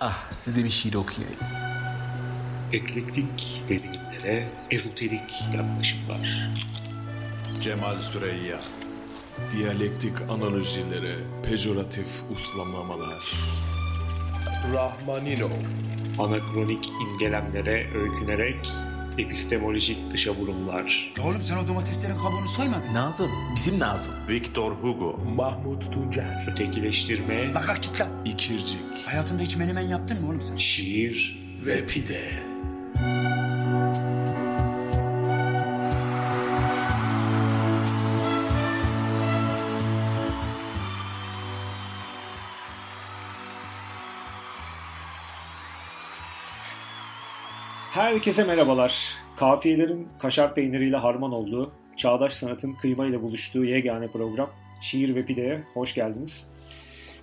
Ah size bir şiir okuyayım. Eklektik derinimlere ezoterik yaklaşımlar. Cemal Süreyya Diyalektik analojilere pejoratif uslamlamalar. Rahmaninov Anakronik imgelemlere öykünerek epistemolojik dışa vurumlar. Oğlum sen o domateslerin kabuğunu soymadın. Nazım, bizim Nazım. Victor Hugo Mahmut Tuncer. Ötekileştirme, Bak kalk git lan. İkircik Hayatında hiç menemen yaptın mı oğlum sen? şiir, ve pide. Herkese merhabalar. Kafiyelerin kaşar peyniriyle harman olduğu, çağdaş sanatın kıymayla buluştuğu yegane program Şiir ve Pide'ye hoş geldiniz.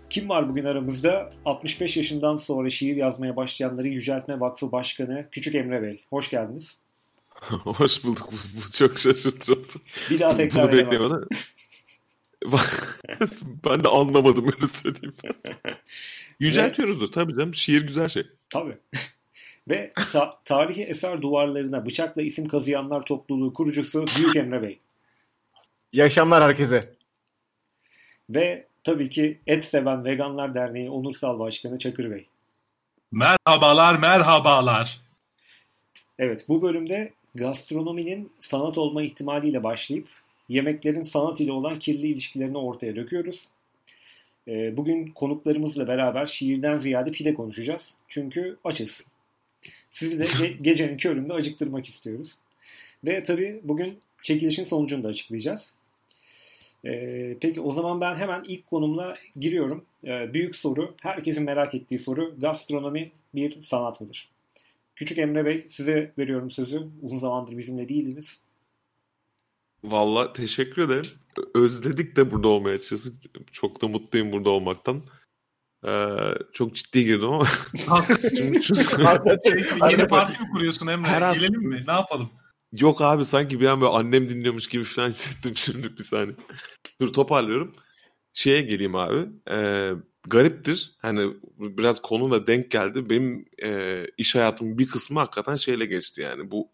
Kim var bugün aramızda? 65 yaşından sonra şiir yazmaya başlayanları Yüceltme Vakfı Başkanı Küçük Emre Bey. Hoş geldiniz. Hoş bulduk. Bu, bu çok şaşırtıcı oldu. Bir daha tekrar Bunu beklemeden. ben de anlamadım öyle söyleyeyim. Yüceltiyoruzdur tabii canım. Şiir güzel şey. Tabii. Ve ta- tarihi eser duvarlarına bıçakla isim kazıyanlar topluluğu kurucusu Büyük Emre Bey. İyi akşamlar herkese. Ve tabii ki Et Seven Veganlar Derneği Onursal Başkanı Çakır Bey. Merhabalar, merhabalar. Evet bu bölümde gastronominin sanat olma ihtimaliyle başlayıp yemeklerin sanat ile olan kirli ilişkilerini ortaya döküyoruz. Ee, Bugün konuklarımızla beraber şiirden ziyade pide konuşacağız. Çünkü açız. Sizi de ge- gecenin köründe acıktırmak istiyoruz. Ve tabii bugün çekilişin sonucunu da açıklayacağız. Ee, peki o zaman ben hemen ilk konumla giriyorum. Ee, büyük soru, herkesin merak ettiği soru. Gastronomi bir sanat mıdır? Küçük Emre Bey size veriyorum sözü. Uzun zamandır bizimle değildiniz. Valla teşekkür ederim. Özledik de burada olmaya açıkçası. Çok da mutluyum burada olmaktan. Ee, çok ciddi girdim ama. Yeni parti mi kuruyorsun Emre? Her Gelelim mi? Ne yapalım? Yok abi sanki bir an böyle annem dinliyormuş gibi falan hissettim şimdi bir saniye. Dur toparlıyorum. Şeye geleyim abi. Ee, gariptir. Hani biraz konuyla denk geldi. Benim e, iş hayatımın bir kısmı hakikaten şeyle geçti yani. Bu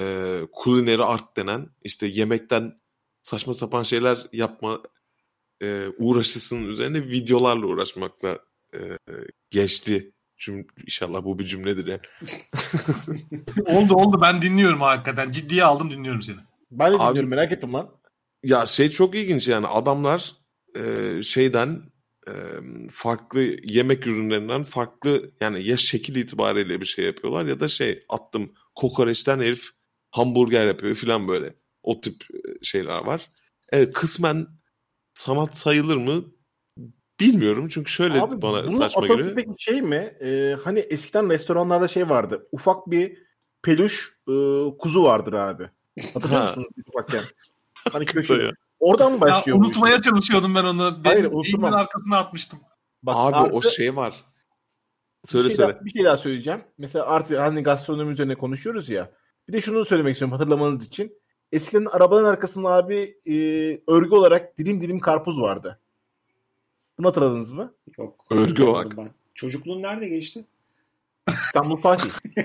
e, culinary art denen işte yemekten saçma sapan şeyler yapma e, uğraşısının üzerine videolarla uğraşmakla e, geçti. Cüm inşallah bu bir cümledir yani. oldu oldu ben dinliyorum hakikaten. Ciddiye aldım dinliyorum seni. Ben de Abi- dinliyorum merak ettim lan. Ya şey çok ilginç yani adamlar e, şeyden e, farklı yemek ürünlerinden farklı yani ya şekil itibariyle bir şey yapıyorlar ya da şey attım kokoreçten herif hamburger yapıyor falan böyle. O tip e, şeyler var. Evet kısmen sanat sayılır mı bilmiyorum çünkü şöyle Abi bana bunun saçma geliyor. peki şey mi? Ee, hani eskiden restoranlarda şey vardı. Ufak bir peluş e, kuzu vardır abi. Hatırlıyor Ha. musunuz biz ufakken? Hani Ya. köşe. Oradan mı Ya, başlıyor? bu unutmaya işte? çalışıyordum ben onu. Hayır, Benim unutmam. arkasına atmıştım. Bak, Abi artı o şey var. Söyle bir şey, söyle. Daha, bir şey daha söyleyeceğim. Mesela artık hani gastronomi üzerine konuşuyoruz ya. Bir de şunu söylemek istiyorum hatırlamanız için. Eskiden arabanın arkasında abi e, örgü olarak dilim dilim karpuz vardı. Bunu hatırladınız mı? Yok. Örgü olarak. Ben. Çocukluğun nerede geçti? İstanbul Fatih.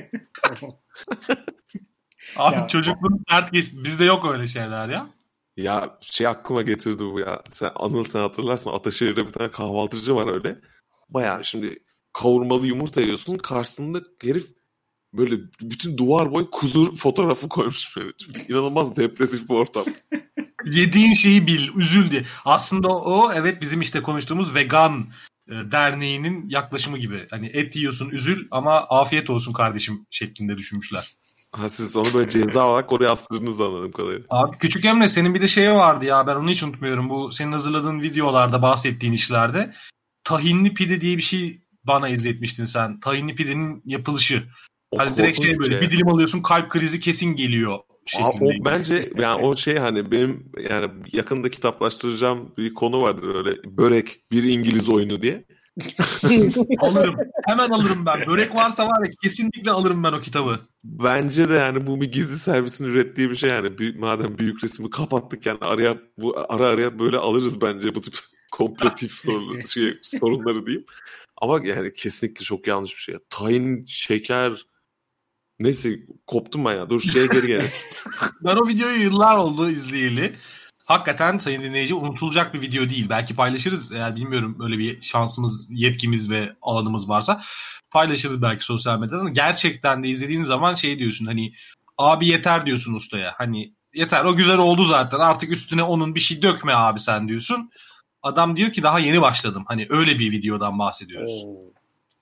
Abi Ya. çocukluğum sert geç. Bizde yok öyle şeyler ya. Ya şey aklıma getirdi bu ya. Sen Anıl sen hatırlarsın Ataşehir'de bir tane kahvaltıcı var öyle. Bayağı şimdi kavurmalı yumurta yiyorsun. Karşısında herif böyle bütün duvar boyu kuzu fotoğrafı koymuş böyle. İnanılmaz depresif bir ortam. Yediğin şeyi bil, üzül diye. Aslında o evet bizim işte konuştuğumuz vegan e, derneğinin yaklaşımı gibi. Hani et yiyorsun üzül ama afiyet olsun kardeşim şeklinde düşünmüşler. Ha siz onu böyle ceza olarak oraya astırdınız anladığım kadarıyla. Abi küçük Emre senin bir de şey vardı ya ben onu hiç unutmuyorum. Bu senin hazırladığın videolarda bahsettiğin işlerde. Tahinli pide diye bir şey bana izletmiştin sen. Tahinli pidenin yapılışı. Hani direkt şey böyle bir dilim alıyorsun kalp krizi kesin geliyor Aa, o bence yani o şey hani benim yani yakında kitaplaştıracağım bir konu vardır öyle börek bir İngiliz oyunu diye. alırım. Hemen alırım ben. Börek varsa var ya kesinlikle alırım ben o kitabı. Bence de yani bu bir gizli servisin ürettiği bir şey yani. Büyük, madem büyük resmi kapattık yani araya bu ara araya böyle alırız bence bu tip komplotif sorun, şey, sorunları diyeyim. Ama yani kesinlikle çok yanlış bir şey. Tahin, şeker neyse koptum ben ya. Dur şeye geri gelelim. Ben o videoyu yıllar oldu izleyeli. Hakikaten sayın dinleyici unutulacak bir video değil. Belki paylaşırız eğer bilmiyorum öyle bir şansımız, yetkimiz ve alanımız varsa. Paylaşırız belki sosyal medyada ama gerçekten de izlediğin zaman şey diyorsun hani abi yeter diyorsun ustaya. Hani yeter o güzel oldu zaten artık üstüne onun bir şey dökme abi sen diyorsun. Adam diyor ki daha yeni başladım. Hani öyle bir videodan bahsediyoruz. Oo.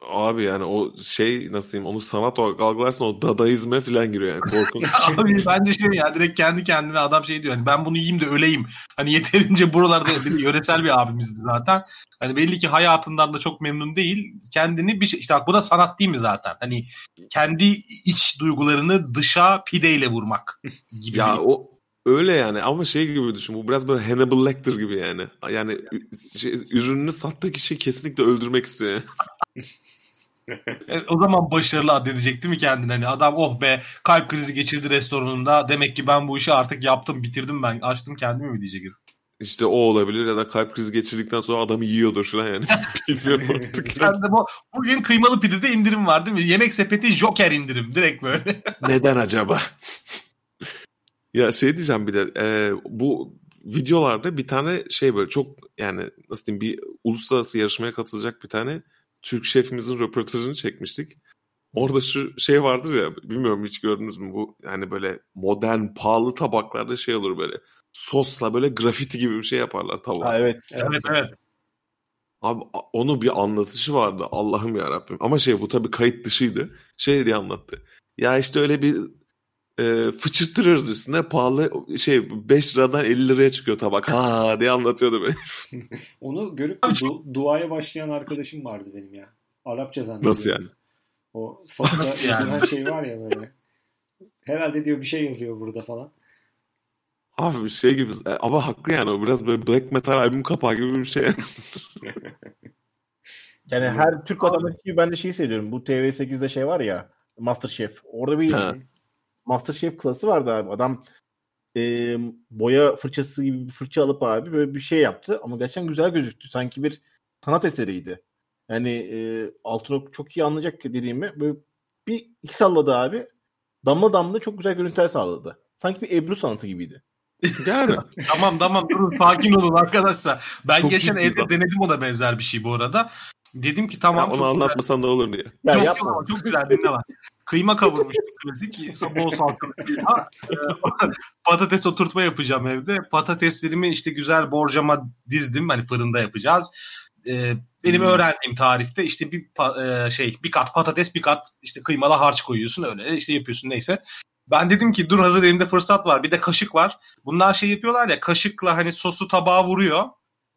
Abi yani o şey nasıl diyeyim onu sanat olarak algılarsan o dadaizme falan giriyor yani korkunç. Abi bence şey ya direkt kendi kendine adam şey diyor hani ben bunu yiyeyim de öleyim. Hani yeterince buralarda bir yöresel bir abimizdi zaten. Hani belli ki hayatından da çok memnun değil. Kendini bir şey işte bak bu da sanat değil mi zaten? Hani kendi iç duygularını dışa pideyle vurmak gibi. Ya o öyle yani ama şey gibi düşün bu biraz böyle Hannibal Lecter gibi yani. Yani şey, ürününü sattığı kişiyi kesinlikle öldürmek istiyor yani. E, o zaman başarılı addedecek değil mi kendini? Hani adam oh be kalp krizi geçirdi restoranında. Demek ki ben bu işi artık yaptım, bitirdim ben. Açtım kendimi mi diyecek. herif. İşte o olabilir ya da kalp krizi geçirdikten sonra adamı yiyordur falan yani. Bilmiyorum artık. Sen de bu bugün kıymalı pidede indirim var değil mi? Yemek sepeti Joker indirim direkt böyle. Neden acaba? Ya şey diyeceğim bir de e, bu videolarda bir tane şey böyle çok yani nasıl diyeyim bir uluslararası yarışmaya katılacak bir tane Türk şefimizin röportajını çekmiştik. Orada şu şey vardır ya bilmiyorum hiç gördünüz mü bu yani böyle modern pahalı tabaklarda şey olur böyle sosla böyle grafiti gibi bir şey yaparlar tabağa. Ha, evet. evet evet. Abi onu bir anlatışı vardı Allah'ım ya Rabbim. Ama şey bu tabii kayıt dışıydı. Şey diye anlattı. Ya işte öyle bir e, fıçırttırıyoruz üstüne pahalı şey 5 liradan 50 liraya çıkıyor tabak. Ha diye anlatıyordu böyle. Onu görüp du- duaya başlayan arkadaşım vardı benim ya. Arapça zannediyorum. Nasıl yani? O sofra yani? şey var ya böyle. Herhalde diyor bir şey yazıyor burada falan. Abi bir şey gibi e, ama haklı yani o biraz böyle black metal albüm kapağı gibi bir şey. Yani her Türk vatandaşı gibi ben de şeyi seviyorum. Bu TV8'de şey var ya Masterchef. Orada bir Ha. Masterchef klası vardı abi. Adam e, boya fırçası gibi bir fırça alıp abi böyle bir şey yaptı. Ama gerçekten güzel gözüktü. Sanki bir sanat eseriydi. Yani e, Altınok çok iyi anlayacak dediğimi. Böyle bir iki salladı abi. Damla damla çok güzel görüntüler sağladı. Sanki bir Ebru sanatı gibiydi. yani tamam tamam durun sakin olun arkadaşlar. Ben Çok geçen evde zaten. denedim ona benzer bir şey bu arada. Dedim ki ya tamam onu çok güzel. anlatmasan ne olur diye. Ya yok, yapma. yok, çok güzel dinle bak. Kıyma kavurmuştum klasik. Bol salçalı kıyma. Ee, Patates oturtma yapacağım evde. Patateslerimi işte güzel borcama dizdim. Hani fırında yapacağız. Ee, benim Hmm. öğrendiğim tarifte işte bir e, şey bir kat patates bir kat işte kıymalı harç koyuyorsun öyle işte yapıyorsun neyse. Ben dedim ki dur hazır elimde fırsat var. Bir de kaşık var. Bunlar şey yapıyorlar ya kaşıkla hani sosu tabağa vuruyor.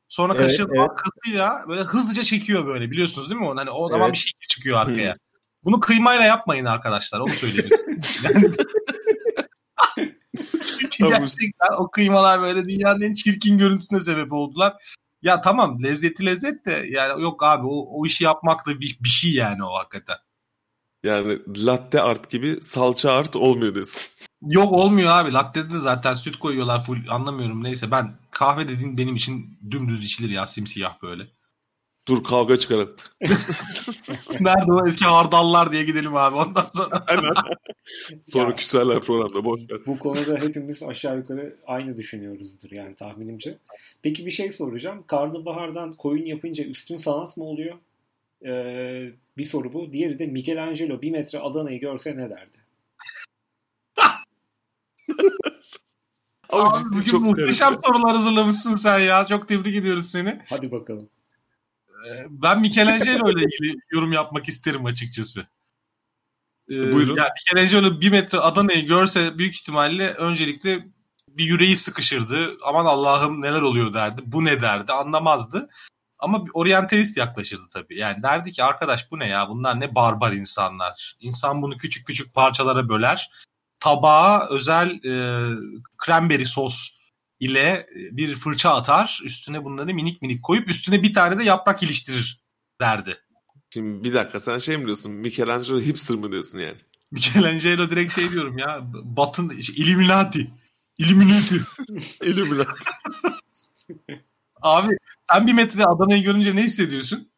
Sonra Evet, kaşığın evet. arkasıyla böyle hızlıca çekiyor böyle biliyorsunuz değil mi? onu? Hani o zaman Evet. bir şey çıkıyor arkaya. Bunu kıymayla yapmayın arkadaşlar. Onu söyleyebilirsiniz. Yani... Çünkü gerçekten o kıymalar böyle dünyanın en çirkin görüntüsüne sebep oldular. Ya tamam lezzeti lezzet de yani yok abi o, o işi yapmak da bir, bir şey yani o hakikaten. Yani latte art gibi salça art olmuyor diyorsun. Yok olmuyor abi. Latte'de de zaten süt koyuyorlar full. Anlamıyorum neyse ben kahve dediğin benim için dümdüz içilir ya simsiyah böyle. Dur kavga çıkaralım. Nerede o eski hardallar diye gidelim abi ondan sonra. Sonra Ya. küserler programda boş ver. Bu konuda hepimiz aşağı yukarı aynı düşünüyoruzdur yani tahminimce. Peki bir şey soracağım. Karnabahardan koyun yapınca üstün sanat mı oluyor? Ee, Bir soru bu. Diğeri de Michelangelo bir metre Adana'yı görse ne derdi? Abi ciddi bugün çok muhteşem garip. sorular hazırlamışsın sen ya. Çok tebrik ediyoruz seni. Hadi bakalım. Ee, Ben Michelangelo ile ilgili yorum yapmak isterim açıkçası. Ee, Buyurun. Ya Michelangelo bir metre Adana'yı görse büyük ihtimalle öncelikle bir yüreği sıkışırdı. Aman Allah'ım neler oluyor derdi. Bu ne derdi anlamazdı. Ama bir oryantalist yaklaşırdı tabii. Yani derdi ki arkadaş bu ne ya bunlar ne barbar insanlar. İnsan bunu küçük küçük parçalara böler. Tabağa özel e, cranberry sos ile e, bir fırça atar. Üstüne bunları minik minik koyup üstüne bir tane de yaprak iliştirir derdi. Şimdi bir dakika sen şey mi diyorsun? Michelangelo hipster mı diyorsun yani? Michelangelo direkt şey diyorum ya. Batın şey, Illuminati. Illuminati. Illuminati. Abi sen bir metre Adana'yı görünce ne hissediyorsun?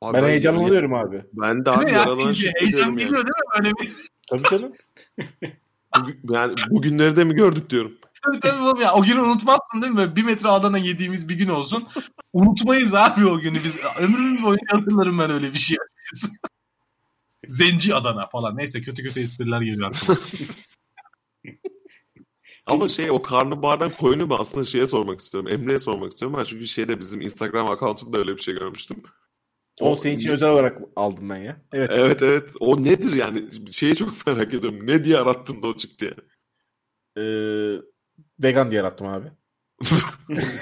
Abi Ben heyecanlanıyorum abi. Ben de Değil abi mi ya? yaradan Çünkü şükrediyorum Heyecan yani. geliyor değil mi? Öyle bir Tabii canım. Bugün, yani bugünleri de mi gördük diyorum. Tabii tabii oğlum ya. O günü unutmazsın değil mi? Böyle Bir metre Adana yediğimiz bir gün olsun. Unutmayız abi o günü biz. Ömrüm boyunca hatırlarım ben öyle bir şey. Zenci Adana falan. Neyse kötü kötü espriler geliyor aklıma. Ama şey o karnabahardan koyunu mu aslında şeye sormak istiyorum. Emre'ye sormak istiyorum. Ben çünkü şeyde bizim Instagram account'unda öyle bir şey görmüştüm. O senin için özel olarak aldım ben ya. Evet. Evet evet. O nedir yani? Şeyi çok merak ediyorum. Ne diye arattın da o çıktı yani. Ee, vegan diye yarattım abi.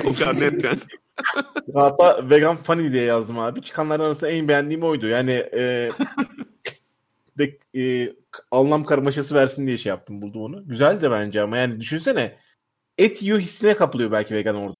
o kadar net yani. Hatta vegan funny diye yazdım abi. Çıkanlardan arasında en beğendiğim oydu. Yani e, de, e, anlam karmaşası versin diye şey yaptım buldum onu. Güzel de bence ama yani düşünsene et yiyor hissine kapılıyor belki vegan orada.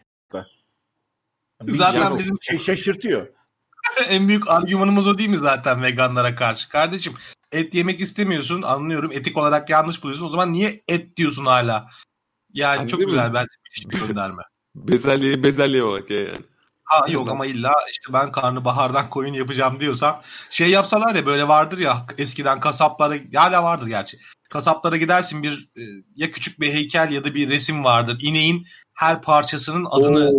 Zaten bizim şey şaşırtıyor. en büyük argümanımız o değil mi zaten veganlara karşı? Kardeşim et yemek istemiyorsun anlıyorum etik olarak yanlış buluyorsun o zaman niye et diyorsun hala? Yani Abi çok değil mi? güzel bence bir gönderme. Bezelye bezelye ya yani. Ha yok ama illa işte ben karnabahardan koyun yapacağım diyorsam şey yapsalar ya böyle vardır ya eskiden kasaplara hala vardır gerçi. Kasaplara gidersin bir e, ya küçük bir heykel ya da bir resim vardır. İneğin her parçasının adını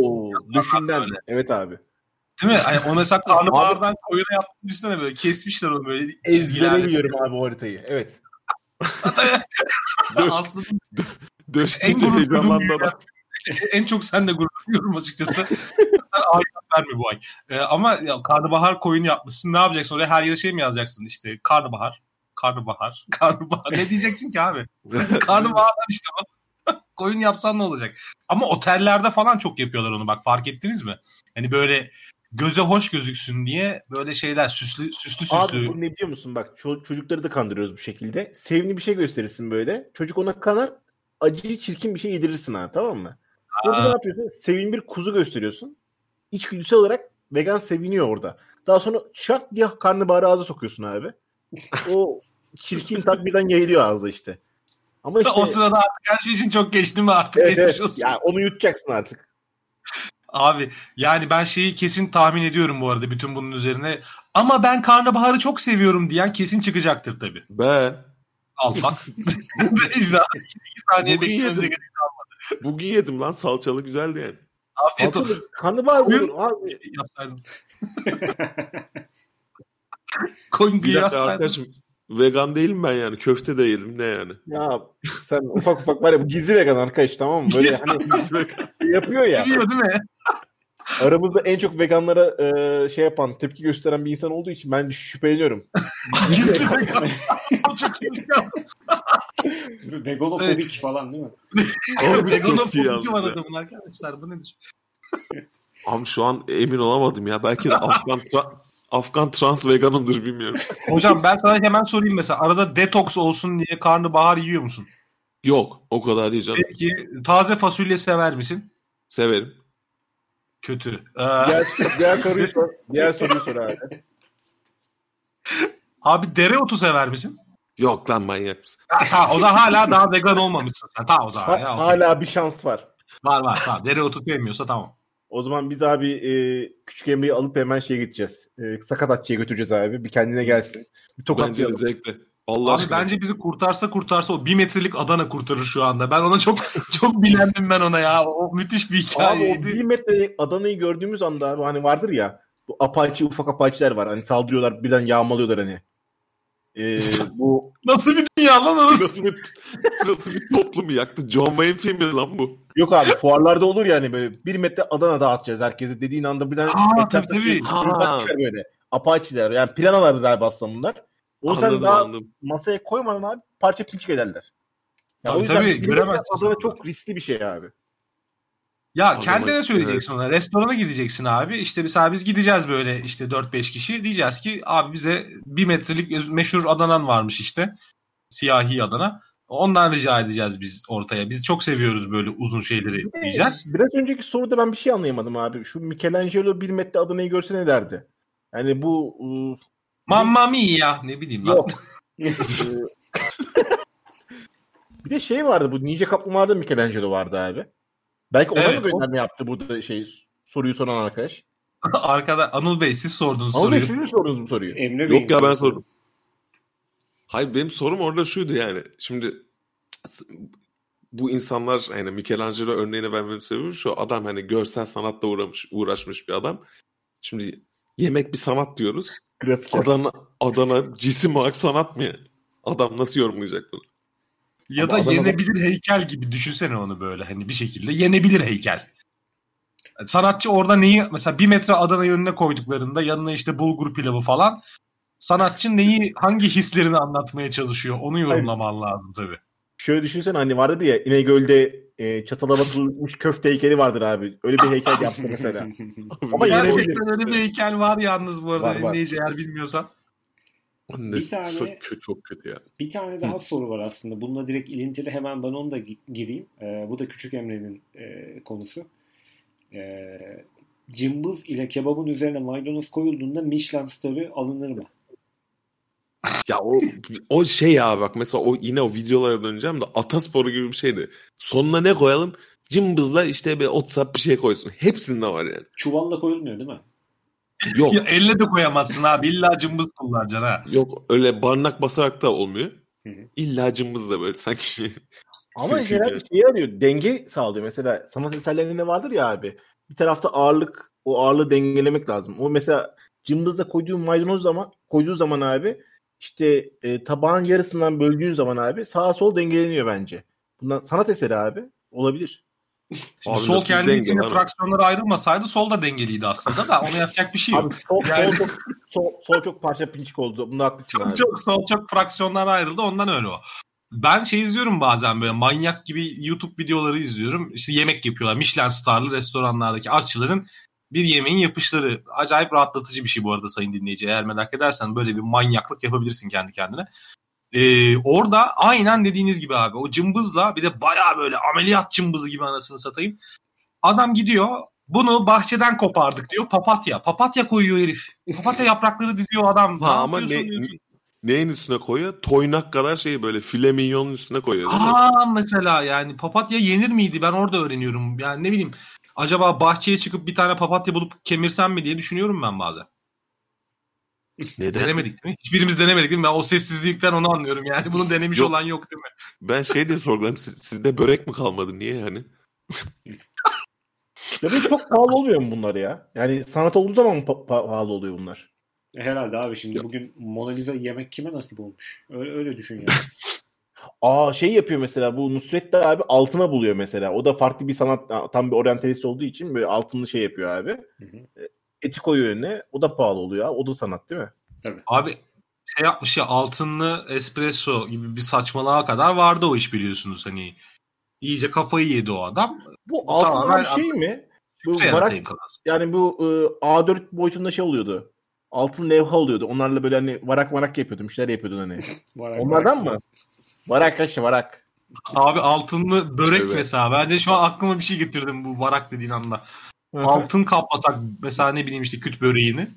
düşünden. Evet abi. değil mi? Yani o mesela karnabahardan koyuna yaptığını düşünsene böyle kesmişler onu böyle biliyorum abi o haritayı. Evet. Döş, Aslında en döştükçe gurur duyduğum. En çok sen de gurur duyuyorum açıkçası. sen ayıp verme bu ay. Ee, ama ya, karnabahar koyun yapmışsın. Ne yapacaksın? Oraya her yere şey mi yazacaksın? İşte karnabahar, karnabahar, karnabahar. ne diyeceksin ki abi? Karnabahardan işte o. koyun yapsan ne olacak? Ama otellerde falan çok yapıyorlar onu bak fark ettiniz mi? Hani böyle göze hoş gözüksün diye böyle şeyler süslü süslü süslü. Abi bu ne biliyor musun? Bak ço- çocukları da kandırıyoruz bu şekilde. Sevimli bir şey gösterirsin böyle. Çocuk ona kanar. Acı çirkin bir şey yedirirsin abi tamam mı? Burada ne yapıyorsun? Sevimli bir kuzu gösteriyorsun. İçgüdüsel olarak vegan seviniyor orada. Daha sonra şart diye karnabaharı ağza sokuyorsun abi. O çirkin tat birden yayılıyor ağza işte. Ama işte o sırada artık her şey için çok geç değil mi artık? evet, evet. olsun. Ya onu yutacaksın artık. Abi yani ben şeyi kesin tahmin ediyorum bu arada bütün bunun üzerine. Ama ben karnabaharı çok seviyorum diyen kesin çıkacaktır tabii. Be. Al bak. İzle. İki saniye beklememize gerek Bugün yedim lan salçalı güzeldi yani. Afiyet olsun. Karnabahar Buyur. olur abi. Yapsaydın. Koyun Bir arkadaşım vegan değilim ben yani. Köfte de yedim ne yani. Ya sen ufak ufak var ya bu gizli vegan arkadaş tamam mı? Böyle hani yapıyor ya. Seviyor değil mi? aramızda en çok veganlara e, şey yapan, tepki gösteren bir insan olduğu için ben şüpheleniyorum. Gizli vegan. Çok iyi şey. Veganofobik falan değil mi? Fobisi var adamın arkadaşlar. Bu nedir? Ama şu an emin olamadım ya. Belki de Afgan tra- Afgan trans veganımdır bilmiyorum. Hocam ben sana hemen sorayım mesela. Arada detoks olsun diye karnabahar yiyor musun? Yok o kadar değil canım. Peki taze fasulye sever misin? Severim. Kötü. Ee, diğer, diğer soruyu sor. Diğer soruyu sor abi. abi dereotu sever misin? Yok lan manyak mısın? Ha, o zaman hala daha vegan olmamışsın sen. Tamam o zaman. Ha- Ya, hala bir şans var. Var var tamam. Dereotu sevmiyorsa tamam. O zaman biz abi e, küçük Emre'yi alıp hemen şeye gideceğiz. E, Sakatatçı'ya götüreceğiz abi. Bir kendine gelsin. Bir Bence tokatlayalım. zevkli. Allah Abi aşkına. bence bizi kurtarsa kurtarsa o bir metrelik Adana kurtarır şu anda. Ben ona çok çok bilendim ben ona ya. O müthiş bir Abi hikayeydi. o bir metre Adana'yı gördüğümüz anda abi hani vardır ya bu apaçi ufak apaçiler var. Hani saldırıyorlar birden yağmalıyorlar hani. E, bu Nasıl bir dünya lan orası? Nasıl bir, nasıl bir toplumu yaktı? John Wayne filmi lan bu. yok abi fuarlarda olur yani böyle bir metre Adana dağıtacağız herkese dediğin anda birden Aa, etrafta tabii, tabii. bir- Ha. böyle. Apaçiler yani piranalardı galiba aslında bunlar. O sen daha anladım. masaya koymadan abi parça pinçik ederler. Ya Tabii, o yüzden tabii, göremezsin Adana çok riskli bir şey abi. Ya Adana- kendine söyleyeceksin ona. Restorana gideceksin abi. İşte mesela biz gideceğiz böyle işte 4-5 kişi. Diyeceğiz ki abi bize bir metrelik meşhur Adana'nın varmış işte. Siyahi Adana. Ondan rica edeceğiz biz ortaya. Biz çok seviyoruz böyle uzun şeyleri diyeceğiz. Biraz önceki soruda ben bir şey anlayamadım abi. Şu Michelangelo bir metre Adana'yı görse ne derdi? Yani bu ıı, Mamma mia ne bileyim lan. yok. Bir de şey vardı bu Ninja Kaplumbağa'da Michelangelo vardı abi. Belki ona Evet, mı o- gönderme yaptı burada şey soruyu soran arkadaş? Arkada Anıl Bey siz sordunuz Ama soruyu. siz mi sordunuz bu soruyu? Emre Yok ya ben sordum. Hayır benim sorum orada şuydu yani. Şimdi bu insanlar hani Michelangelo örneğini vermemi seviyorum. Şu adam hani görsel sanatla uğramış, uğraşmış bir adam. Şimdi yemek bir sanat diyoruz. Grafik. Adana, Adana cisim olarak sanat mı? Adam nasıl yorumlayacak bunu? Ya da Ama Adana'da- yenebilir heykel gibi düşünsene onu böyle hani bir şekilde yenebilir heykel. Sanatçı orada neyi mesela bir metre Adana'yı önüne koyduklarında yanına işte bulgur pilavı falan sanatçı neyi hangi hislerini anlatmaya çalışıyor onu yorumlaman lazım tabii. Şöyle düşünsene hani vardı ya İnegöl'de e, çatala batılmış köfte heykeli vardır abi. Öyle bir heykel yaptı mesela. Ama yenebilir. Gerçekten öyle bir heykel var yalnız bu arada Var, var. dinleyici eğer bilmiyorsan. Ne, Bir tane- çok, kötü, çok kötü ya. Bir tane daha soru var aslında. Bununla direkt ilintili hemen ben onu da gi- gireyim. Ee, bu da Küçük Emre'nin e, konusu. Ee, cımbız ile kebabın üzerine maydanoz koyulduğunda Michelin starı alınır mı? Ya o o şey ya bak mesela o yine o videolara döneceğim de atasporu gibi bir şeydi. Sonuna ne koyalım? Cımbızla işte bir otsap bir şey koysun. Hepsinde var yani. Çuvalla koyulmuyor değil mi? Yok Ya elle de koyamazsın abi illa cımbız kullanacaksın ha. yok öyle barnak basarak da olmuyor. Hı hı. İlla cımbızla böyle sanki şey. Ama genel bir şey arıyor. Denge sağlıyor. Mesela sanat eserlerinde vardır ya abi. Bir tarafta ağırlık, o ağırlığı dengelemek lazım. O mesela cımbızda koyduğun maydanoz zaman, koyduğu zaman abi işte e, tabağın yarısından böldüğün zaman abi sağa sol dengeleniyor bence. Bundan sanat eseri abi olabilir. Şimdi Abi sol kendi denge içinde fraksiyonlara ayrılmasaydı sol da dengeliydi aslında da ona yapacak bir şey yok. Abi sol, Yani- sol, çok, sol, sol çok parça pinçik oldu. Bunda haklısın abi. Çok çok sol çok fraksiyonlar ayrıldı ondan öyle o. Ben şey izliyorum bazen böyle manyak gibi YouTube videoları izliyorum. İşte yemek yapıyorlar. Michelin starlı restoranlardaki aşçıların bir yemeğin yapışları. Acayip rahatlatıcı bir şey bu arada sayın dinleyici. Eğer merak edersen böyle bir manyaklık yapabilirsin kendi kendine. Ee, orada aynen dediğiniz gibi abi o cımbızla bir de bayağı böyle ameliyat cımbızı gibi anasını satayım. Adam gidiyor bunu bahçeden kopardık diyor papatya. Papatya koyuyor herif. Papatya yaprakları diziyor adam. Ha, ne ama ne- diyorsun. Neyin üstüne koyuyor? Toynak kadar şey böyle file minyonun üstüne koyuyor? Aa mesela yani papatya yenir miydi? Ben orada öğreniyorum. Yani ne bileyim acaba bahçeye çıkıp bir tane papatya bulup kemirsem mi diye düşünüyorum ben bazen. Neden? Denemedik değil mi? Hiçbirimiz denemedik değil mi? Ben o sessizlikten onu anlıyorum. Yani bunu denemiş Yok. olan yok değil mi? Ben şey diye sorguladım. Siz, sizde börek mi kalmadı? Niye yani? Ya da çok pahalı olmuyor mu bunlar ya? Yani sanat olduğu zaman mı pa- pa- pahalı oluyor bunlar? Herhalde abi şimdi Yok. bugün Mona Lisa yemek kime nasip olmuş? Öyle, öyle düşün yani. Aa şey yapıyor mesela bu Nusret de abi altına buluyor mesela. O da farklı bir sanat tam bir oryantalist olduğu için böyle altınlı şey yapıyor abi. Hı hı. Eti koyuyor önüne. O da pahalı oluyor. O da sanat değil mi? Abi şey yapmış ya altınlı espresso gibi bir saçmalığa kadar vardı o iş biliyorsunuz hani. İyice kafayı yedi o adam. Bu Bu altın tamamen abi şey mi? Bu varak, kafası. yani bu e, A4 boyutunda şey oluyordu. Altın levha oluyordu. Onlarla böyle hani varak varak yapıyordun. Bir şeyler yapıyordun hani. Var Onlardan mı? Varak kaçı varak. Abi altınlı börek Evet. mesela. Bence şu an aklıma bir şey getirdim bu varak dediğin anda. Altın kaplasak mesela ne bileyim işte küt böreğini.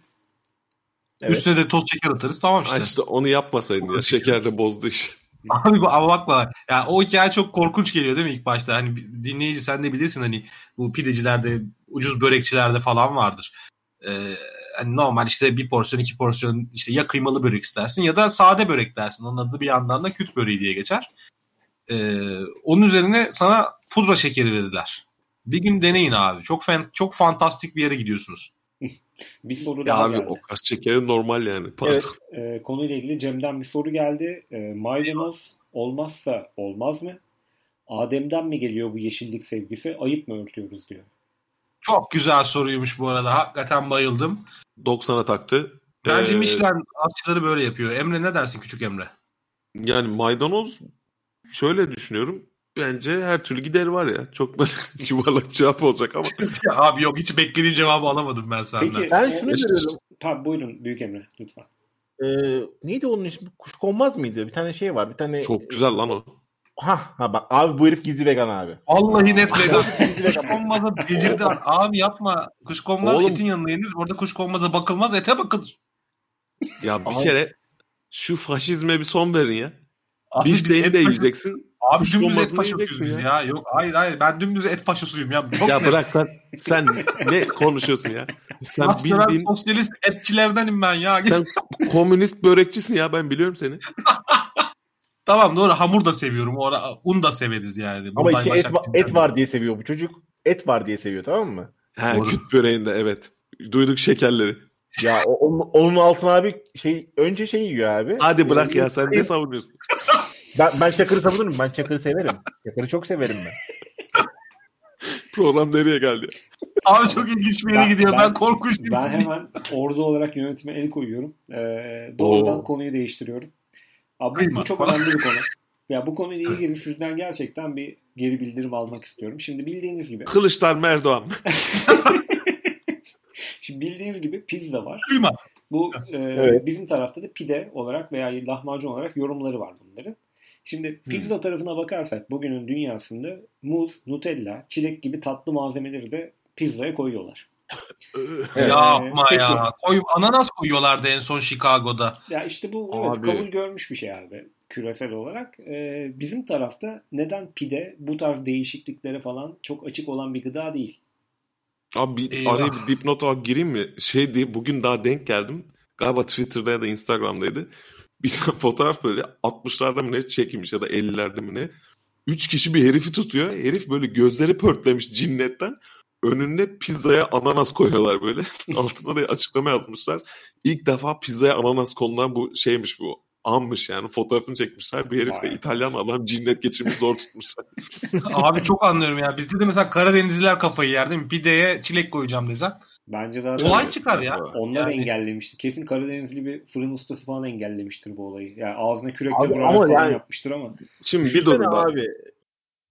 Evet. Üstüne de toz şeker atarız tamam işte. işte onu yapmasaydın ya. Şeker de bozdu iş. Abi bu- ama bakma. Yani o hikaye çok korkunç geliyor değil mi ilk başta? Hani dinleyici sen de bilirsin hani bu pidecilerde, ucuz börekçilerde falan vardır. Ee, hani normal işte bir porsiyon iki porsiyon işte ya kıymalı börek istersin ya da sade börek dersin. Onun adı bir yandan da küt böreği diye geçer. Ee, onun üzerine sana pudra şekeri verirler. Bir gün deneyin abi. Çok fan, çok fantastik bir yere gidiyorsunuz. Bir soru Ya daha abi geldi. o kas şekeri normal yani. Pardon. Evet. Ee, konuyla ilgili Cem'den bir soru geldi. Ee, maydanoz olmazsa olmaz mı? Adem'den mi geliyor bu yeşillik sevgisi? Ayıp mı örtüyoruz diyor. Çok güzel soruymuş bu arada. Hakikaten bayıldım. 90'a taktı. Bence Ee, Michelin aşçıları böyle yapıyor. Emre ne dersin küçük Emre? Yani maydanoz şöyle düşünüyorum. Bence her türlü gideri var ya. Çok böyle yuvarlak cevap olacak ama. Abi yok hiç beklediğim cevabı alamadım ben senden. Peki Ben o- şunu görüyorum. Pardon, buyurun Büyük Emre lütfen. Ee, neydi onun ismi? Kuşkonmaz mıydı? Bir tane şey var. Bir tane Çok güzel lan o. Ha, ha bak abi bu herif gizli vegan abi. Vallahi net vegan. Kuşkonmaza delirdi. Abi yapma. Kuşkonmaz Oğlum. etin yanına yenir. Orada kuşkonmaza bakılmaz ete bakılır. Ya bir Abi- kere şu faşizme bir son verin ya. Abi Bifteğini de yiyeceksin. Abi dümdüz et biz yiyeceksin ya. Yok hayır hayır ben dümdüz et faşosuyum ya. Çok Ya net. bırak sen sen ne konuşuyorsun ya? Sen bildiğin sosyalist etçilerdenim ben ya. sen komünist börekçisin ya ben biliyorum seni. Tamam doğru hamur da seviyorum. Ora, un da severiz yani. Ama Buğday içi et, va- et var diye seviyor bu çocuk. Et var diye seviyor tamam mı? Ha Doğru. küt böreğinde evet. Duyduk şekerleri. Ya onun, onun altına abi şey önce şey yiyor abi. Hadi bırak ya sen ne savunuyorsun? Ben, ben Çakır'ı savunurum. Ben Çakır'ı severim. Çakır'ı çok severim ben. Program nereye geldi? Abi çok ilginç bir yere Ben- gidiyor. Ben, ben- korkunç bir Ben hemen ordu olarak yönetime el koyuyorum. Ee, doğrudan Oo. konuyu değiştiriyorum. Abi, bu, Kıyma. bu çok önemli bir konu. Ya bu konuyla ilgili sizden gerçekten bir geri bildirim almak istiyorum. Şimdi bildiğiniz gibi, Kılıçlar Erdoğan şimdi bildiğiniz gibi pizza var. Kıyma. Bu e, Evet. bizim tarafta da pide olarak veya lahmacun olarak yorumları var bunların. Şimdi pizza tarafına bakarsak bugünün dünyasında muz, nutella, çilek gibi tatlı malzemeleri de pizzaya koyuyorlar. Evet. Yapma Peki. ya. Koy, ananas koyuyorlardı en son Chicago'da. Ya işte bu evet, Abi. kabul görmüş bir şey abi küresel olarak. Ee, bizim tarafta neden pide bu tarz değişikliklere falan çok açık olan bir gıda değil. Abi bir, araya bir dipnot olarak gireyim mi? Şey diye bugün daha denk geldim. Galiba Twitter'da ya da Instagram'daydı. Bir tane fotoğraf böyle 60'larda mı ne çekilmiş ya da 50'lerde mi ne? Üç kişi bir herifi tutuyor. Herif böyle gözleri pörtlemiş cinnetten. Önüne pizzaya ananas koyuyorlar böyle. Altına da açıklama yazmışlar. İlk defa pizzaya ananas konulan bu şeymiş bu. Anmış yani fotoğrafını çekmişler. Bir herif de. İtalyan adam cinnet geçirmiş zor tutmuşlar. Abi çok anlıyorum ya. Bizde de mesela Karadenizliler kafayı yer değil mi? Pideye çilek koyacağım desen. Bence zaten Olay çıkar ya. onlar Yani- engellemiştir. Kesin Karadenizli bir fırın ustası falan engellemiştir bu olayı. Yani ağzına kürekle vurarak falan yani- yapmıştır ama. Şimdi bir daha. abi.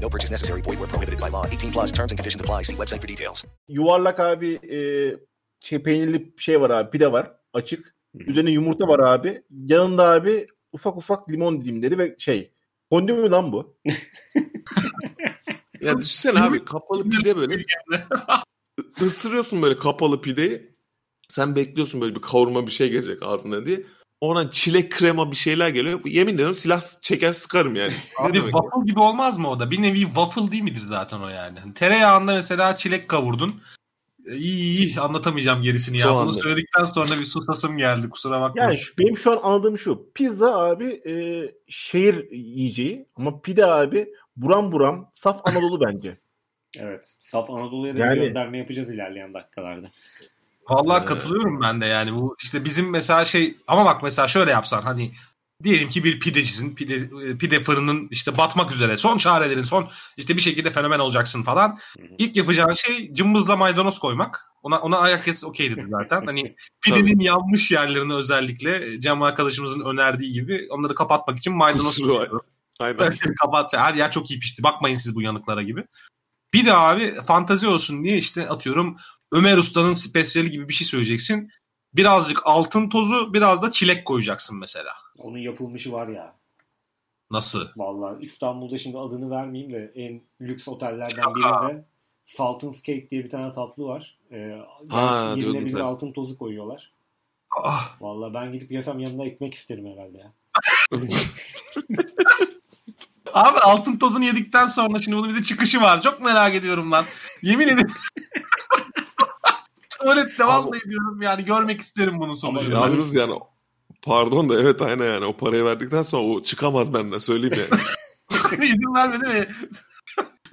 No purchase necessary. Void where prohibited by law. 18 plus terms and conditions apply. See website for details. Yuvarlak abi e, şey peynirli şey var abi pide var açık. Üzerine yumurta var abi. Yanında abi ufak ufak limon dilimleri ve şey. Fondü mü lan bu? Ya düşünsene abi kapalı pide böyle. Isırıyorsun böyle kapalı pideyi. Sen bekliyorsun böyle bir kavurma bir şey gelecek ağzına diye. Oradan çilek krema bir şeyler geliyor. Yemin ediyorum silah çeker sıkarım yani. Abi waffle gibi olmaz mı o da? Bir nevi waffle değil midir zaten o yani? Hani Tereyağında mesela çilek kavurdun. E, İyi iyi anlatamayacağım gerisini ya. Bunu söyledikten sonra bir susasım geldi kusura bakma. Yani şu, benim şu an anladığım şu. Pizza abi e, şehir yiyeceği ama pide abi buram buram saf Anadolu bence. Evet. Saf Anadolu'ya da Yani- bir gönderme yapacağız ilerleyen dakikalarda. Vallahi Ee, katılıyorum ben de yani bu işte bizim mesela şey ama bak mesela şöyle yapsan hani diyelim ki bir pidecisin pide, e, pide fırının işte batmak üzere son çarelerin son işte bir şekilde fenomen olacaksın falan. İlk yapacağın şey cımbızla maydanoz koymak. Ona ona herkes okeydir zaten. Hani pidenin yanmış yerlerini özellikle Cem arkadaşımızın önerdiği gibi onları kapatmak için maydanoz Kusuru var. koyuyor. Aynen. Kapat. Her yer çok iyi pişti. Bakmayın siz bu yanıklara gibi. Bir de abi fantazi olsun diye işte atıyorum Ömer Usta'nın spesiyeli gibi bir şey söyleyeceksin. Birazcık altın tozu, biraz da çilek koyacaksın mesela. Onun yapılmışı var ya. Nasıl? Vallahi İstanbul'da şimdi adını vermeyeyim de en lüks otellerden birinde Sultan's Cake diye bir tane tatlı var. Ee, Ha, yenilebilir sen. altın tozu koyuyorlar. Ah, Vallahi ben gidip yesem yanına ekmek isterim herhalde ya. Abi altın tozunu yedikten sonra şimdi bunun bir de çıkışı var. Çok merak ediyorum lan. Yemin ederim. Tuvalette vallahi diyorum yani görmek isterim bunun sonucunu. Yalnız yani pardon da evet aynen yani o parayı verdikten sonra o çıkamaz benden söyleyeyim yani. İzin vermedi mi?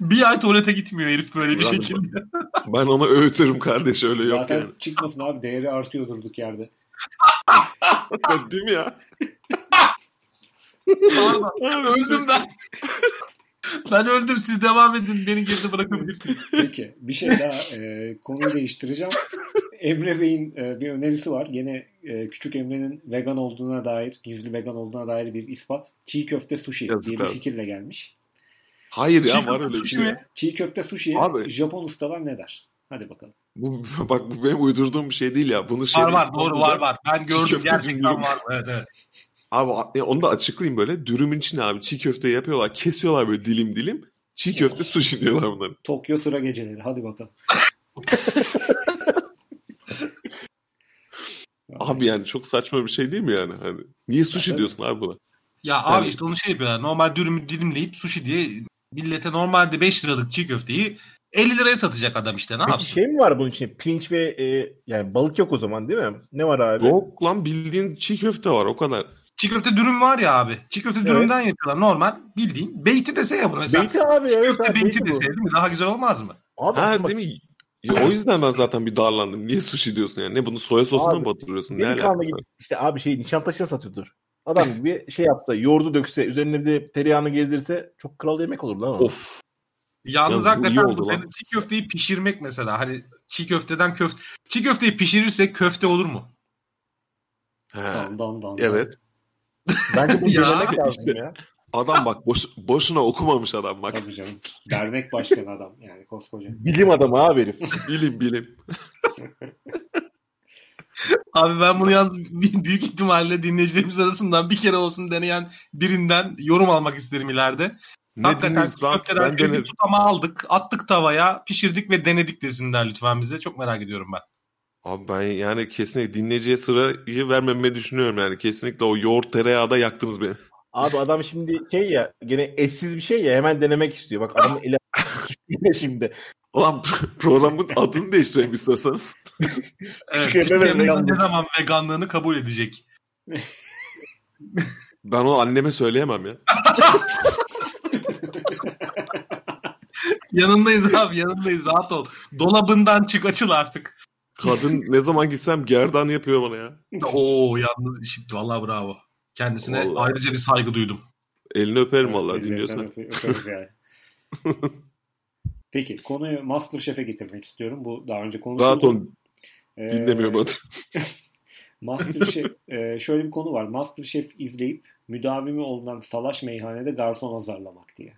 bir ay tuvalete gitmiyor herif böyle bir şekilde. Ben ona öğütürüm kardeş öyle yok Zaten yani. çıkmasın abi değeri artıyor durduk yerde. Değil mi ya? Pardon. öldüm ben. Ben öldüm siz devam edin beni geride bırakabilirsiniz. Peki bir şey daha e, konuyu değiştireceğim. Emre Bey'in e, bir önerisi var. Gene e, küçük Emre'nin vegan olduğuna dair, gizli vegan olduğuna dair bir ispat. Çiğ köfte sushi Yazık diye bir abi. fikirle gelmiş. Hayır ya Çiğ var öyle bir sushi şey. mi? Çiğ köfte sushi'ye Abi- Japon ustalar ne der? Hadi bakalım. Bu, bak bu benim uydurduğum bir şey değil ya. Bunu Var var doğru var var. Ben gördüm gerçekten var. Evet evet. Abi e, onu da açıklayayım böyle. Dürümün içine abi çiğ köfte yapıyorlar. Kesiyorlar böyle dilim dilim. Çiğ köfte sushi diyorlar bunları. Tokyo sıra geceleri. Hadi bakalım. Abi yani çok saçma bir şey değil mi yani? Hani niye sushi tabii. diyorsun abi buna? Ya Yani- abi işte onu şey yapıyorlar. Normal dürümü dilimleyip sushi diye millete normalde 5 liralık çiğ köfteyi 50 liraya satacak adam işte ne Peki yapsın? şey mi var bunun için? Pirinç ve e, yani balık yok o zaman değil mi? Ne var abi? Yok lan bildiğin çiğ köfte var o kadar. Çiğ köfte dürüm var ya abi. Çiğ köfte Evet. dürümden yapıyorlar normal bildiğin. Beyti dese ya bu mesela. Beyti abi Çiğ evet köfte abi, beyti beyti dese değil mi? Daha güzel olmaz mı? Abi Ha değil mi? Ya, o yüzden ben zaten bir darlandım. Niye sushi diyorsun yani? Ne bunu soya sosuna mı batırıyorsun? Ne alakası var? işte abi şey Nişantaşı'na satıyordur. Adam gibi şey yapsa yoğurdu dökse üzerine bir de tereyağını gezdirse çok kral yemek olur lan o. Of. Yalnız Ya hakikaten bu senin çiğ köfteyi pişirmek mesela. Hani çiğ köfteden köfte. Çiğ köfteyi pişirirsek köfte olur mu? He. Dan dan dan. Evet. Bence bunu Ya, denemek lazım işte. ya. Adam bak boş, boşuna okumamış adam bak. Tabii canım. Dernek başkanı adam yani koskoca. Bilim adamı abi herif. bilim bilim. Abi ben bunu yalnız büyük ihtimalle dinleyicilerimiz arasından bir kere olsun deneyen birinden yorum almak isterim ileride. Ne Hakikaten köfteden aldık, attık tavaya, pişirdik ve denedik desinler lütfen bize. Çok merak ediyorum ben. Abi ben yani kesinlikle dinleyiciye sırayı vermemeyi düşünüyorum yani. Kesinlikle o yoğurt tereyağda yaktınız beni. Abi adam şimdi şey ya gene etsiz bir şey ya hemen denemek istiyor. Bak adamın düşüyor şimdi. Ulan programın adını değiştirelim istiyorsanız. Evet, ne zaman veganlığını kabul edecek? Ben onu anneme söyleyemem ya. Yanındayız abi yanındayız rahat ol. Dolabından çık açıl artık. Kadın ne zaman gitsem gerdan yapıyor bana ya. Oo yalnız işit vallahi bravo. Kendisine Vallahi. ayrıca bir saygı duydum. Elini öperim vallahi Ellerinden dinliyorsan. öpe- öperiz yani. Peki konuyu Masterchef'e getirmek istiyorum. Bu daha önce konuşuldu. Rahat ol Ee, dinlemiyor bana. Masterchef e, şöyle bir konu var. Masterchef izleyip müdavimi olunan salaş meyhanede garson azarlamak diye.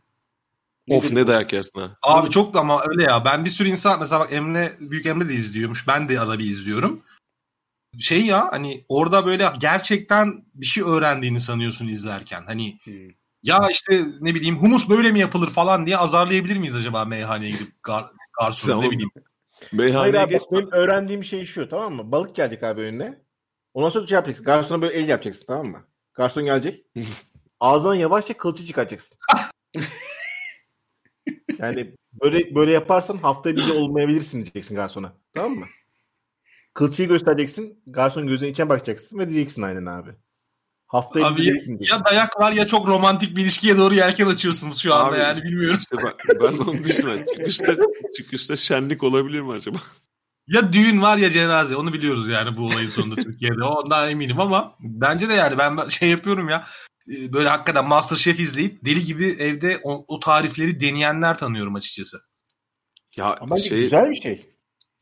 Of ne dayak yersin ha. Abi çok ama öyle ya. Ben bir sürü insan mesela bak Emre Büyük Emre de izliyormuş. Ben de arada bir izliyorum. Şey ya hani orada böyle gerçekten bir şey öğrendiğini sanıyorsun izlerken. Hani Hmm. ya işte ne bileyim humus böyle mi yapılır falan diye azarlayabilir miyiz acaba meyhaneye gidip gar, garsonu ne bileyim. Hayır Meyhaneye abi geç. benim öğrendiğim şey şu tamam mı? Balık gelecek abi önüne. Ondan sonra şey yapacaksın. Garsona böyle el yapacaksın tamam mı? Garson gelecek. Ağzından yavaşça kılçı çıkaracaksın. yani böyle böyle yaparsan haftaya bir de olmayabilirsin diyeceksin garsona. Tamam mı? Kılçıyı göstereceksin. Garson gözüne içine bakacaksın ve diyeceksin aynen abi. Haftaya Abi diyeceksin ya dayak var ya çok romantik bir ilişkiye doğru yelken açıyorsunuz şu anda Abi, yani bilmiyorum. İşte ben, ben onu düşünüyorum. Çıkışta, çıkışta şenlik olabilir mi acaba? Ya düğün var ya cenaze onu biliyoruz yani bu olayın sonunda Türkiye'de ondan eminim ama bence de yani ben şey yapıyorum ya böyle hakikaten Masterchef izleyip deli gibi evde o, o tarifleri deneyenler tanıyorum açıkçası. Ya Ama şey güzel bir şey.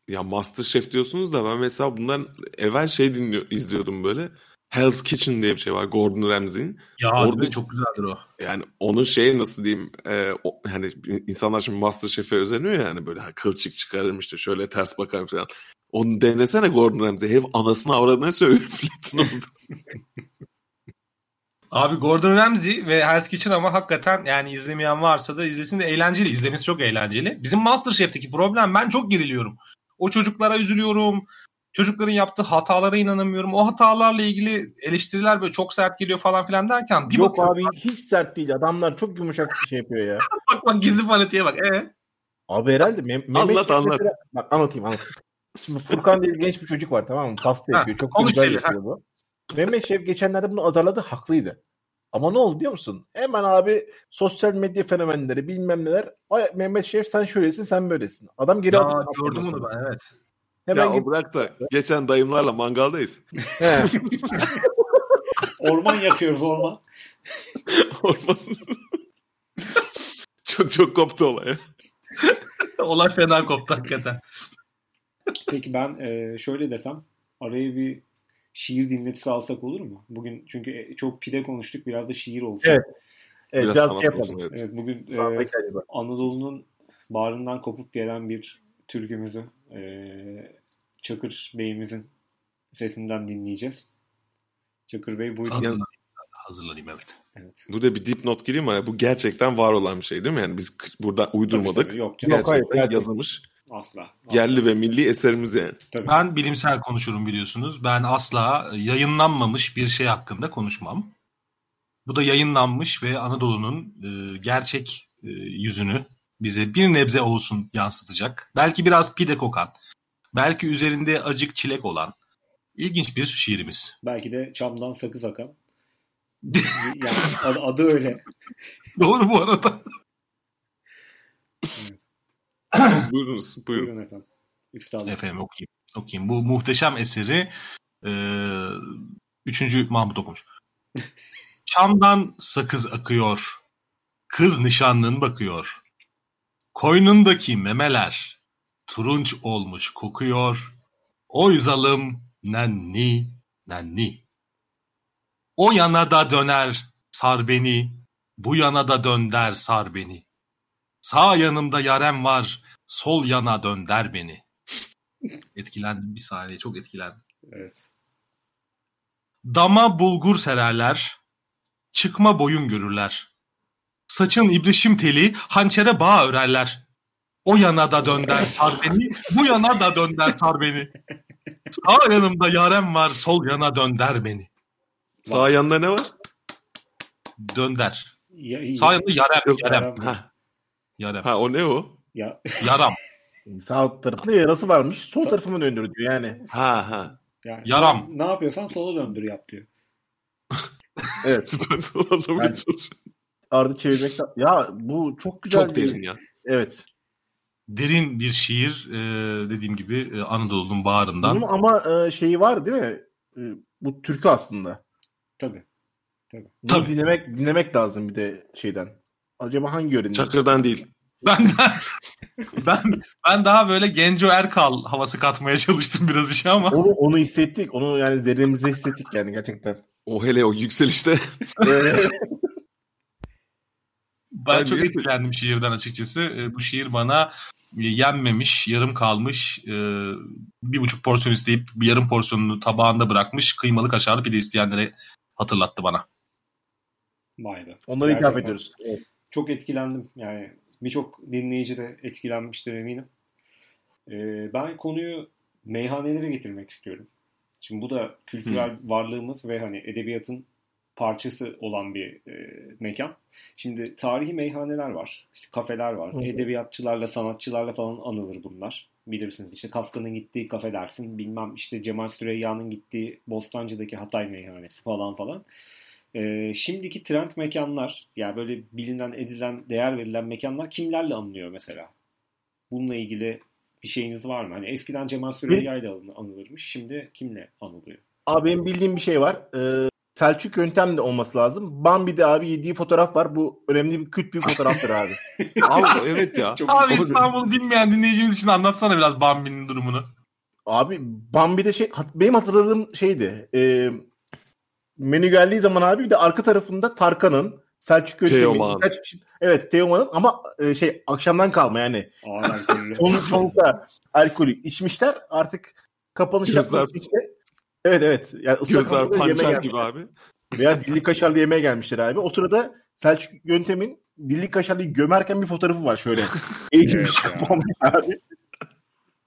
ya Masterchef diyorsunuz da ben mesela bundan evvel şey dinliyor izliyordum böyle. Hell's Kitchen diye bir şey var Gordon Ramsay'in. Ya Orada- çok güzeldir o. Yani onun şeyi nasıl diyeyim e, o, hani insanlar şimdi Masterchef'e özeniyor ya hani böyle ha, kılçık çıkarırım işte şöyle ters bakarım falan. Onu denesene Gordon Ramsay. Herif anasını avradına söylüyor. Abi Gordon Ramsay ve Hell's Kitchen ama hakikaten yani izlemeyen varsa da izlesin de eğlenceli. İzlemesi çok eğlenceli. Bizim Masterchef'teki problem ben çok geriliyorum. O çocuklara üzülüyorum. Çocukların yaptığı hatalara inanamıyorum. O hatalarla ilgili eleştiriler böyle çok sert geliyor falan filan derken bir Yok bakıyorum, abi hiç sert değil. Adamlar çok yumuşak bir şey yapıyor ya. bak bak gizli fanatiğe bak. E Abi herhalde Mem- Mehmet Anlat, anlat. mesela- Bak anlatayım anlatayım. Şimdi Furkan diye bir genç bir çocuk var tamam mı? Pasta Ha, yapıyor. Çok da konuş güzel yapıyor bu. Mehmet Şef geçenlerde bunu azarladı. Haklıydı. Ama ne oldu biliyor musun? Hemen abi sosyal medya fenomenleri bilmem neler. Ay Mehmet Şef sen şöylesin sen böylesin. Adam geri atıyor. gördüm onu ben evet. Hemen ya o bırak da geçen dayımlarla mangaldayız. He. Orman yakıyoruz orman. Orman. çok çok koptu olay. Olay fena koptu hakikaten. Peki ben e, şöyle desem araya bir şiir dinletisi alsak olur mu? Bugün çünkü e, çok pide konuştuk biraz da şiir olsun. Evet. Evet, Biraz biraz, şey olsun, yapalım. evet. Evet, bugün e, Sanat. Anadolu'nun bağrından kopup gelen bir türkümüzü e, Çakır Bey'imizin sesinden dinleyeceğiz. Çakır Bey buyurun. Hazırlanayım, hazırlanayım evet. Evet. Burada bir dipnot gireyim mi? Bu gerçekten var olan bir şey değil mi? Yani biz burada uydurmadık. Tabii, tabii, yok canım. Yok, hayır, Gerçekten gerçekten. yazılmış. Asla. asla. Yerli ve milli eserimiz yani. Tabii. Ben bilimsel konuşurum biliyorsunuz. Ben asla yayınlanmamış bir şey hakkında konuşmam. Bu da yayınlanmış ve Anadolu'nun e, gerçek e, yüzünü bize bir nebze olsun yansıtacak. Belki biraz pide kokan, belki üzerinde acık çilek olan ilginç bir şiirimiz. Belki de çamdan sakız akan. yani adı, adı öyle. Doğru bu arada. Buyurunuz. Buyurun. Buyurun efendim. Üstadım. Efendim okuyayım. okuyayım. Bu muhteşem eseri e, 3. Mahmut okumuş. Çamdan sakız akıyor. Kız nişanlın bakıyor. Koynundaki memeler turunç olmuş kokuyor. Oy zalım nenni nenni. O yana da döner sar beni. Bu yana da dönder sar beni. Sağ yanımda yarem var. Sol yana dönder beni. Etkilendim bir saniye çok etkilendim. Evet. Dama bulgur sererler, çıkma boyun görürler. Saçın ibrişim teli, hançere bağ örerler. O yana da dönder sar beni, bu yana da dönder sar beni. Sağ yanımda yarem var, sol yana dönder beni. Sağ yanında ne var? Dönder. Ya, Sağ yanında yarem, Yok, yarem. Yarem. Yarem. ha o ne o? Ya, Yaram. Sağ tarafında yarası varmış. Sol tarafıma döndür diyor yani. Ha ha. yani Yaram. Ne yapıyorsan sola döndür yap diyor. Evet. Ben anlamaya çalışıyorum. Ardı çevirmek. Ya bu çok güzel. Çok bir- derin ya. Evet. Derin bir şiir e, dediğim gibi e, Anadolu'nun bağrından. Bunun ama e, şeyi var değil mi? E, bu türkü aslında. Tabii. Bunu Tabii. dinlemek dinlemek lazım bir de şeyden. Acaba hangi öğrenci? Çakır'dan değil. Ben ben ben daha böyle Genco Erkal havası katmaya çalıştım biraz işe ama Onu, onu hissettik. Onu yani zerremize hissettik yani gerçekten. O hele o yükselişte. Ee, ben Ben çok niye- etkilendim şiirden açıkçası. E, bu şiir bana e, yenmemiş, yarım kalmış, e, bir buçuk porsiyon isteyip bir yarım porsiyonunu tabağında bırakmış kıymalı kaşarlı pide isteyenlere hatırlattı bana. Vay be. onları ithaf Gerçekten. ediyoruz. Evet. Çok etkilendim. Yani birçok dinleyici de etkilenmiştir eminim. Ee, ben konuyu meyhanelere getirmek istiyorum. Şimdi bu da kültürel varlığımız ve hani edebiyatın parçası olan bir e, mekan. Şimdi tarihi meyhaneler var, işte kafeler var. Hı. Edebiyatçılarla, sanatçılarla falan anılır bunlar. Bilirsiniz işte Kafka'nın gittiği kafe dersin. Bilmem işte Cemal Süreyya'nın gittiği Bostancı'daki Hatay meyhanesi falan falan. Ee, şimdiki trend mekanlar yani böyle bilinen, edilen, değer verilen mekanlar kimlerle anılıyor mesela? Bununla ilgili bir şeyiniz var mı? Hani eskiden Cemal Süreyya ile anı- anılırmış. Şimdi kimle anılıyor? Abi benim bildiğim bir şey var. Ee, Selçuk yöntem de olması lazım. Bambi'de abi yediği fotoğraf var. Bu önemli bir kült bir fotoğraftır abi. Abi evet ya. Çok Abi İstanbul'u bilmeyen dinleyicimiz için anlatsana biraz Bambi'nin durumunu. Abi Bambi'de şey benim hatırladığım şeydi. E, menü geldiği zaman abi bir de arka tarafında Tarkan'ın Selçuk birkaç kişi- evet Teoman'ın ama e, şey akşamdan kalma yani. Çon, çonka alkolü içmişler. Artık kapanış Gözler- yapmak işte Evet evet. Yani ıslak Gözler pançer gelmişler. gibi abi. Veya dilli kaşarlı yemeğe gelmişler abi. O sırada Selçuk Yöntem'in dilli kaşarlıyı gömerken bir fotoğrafı var şöyle. Eğilmiş Evet ya. kapanmış abi.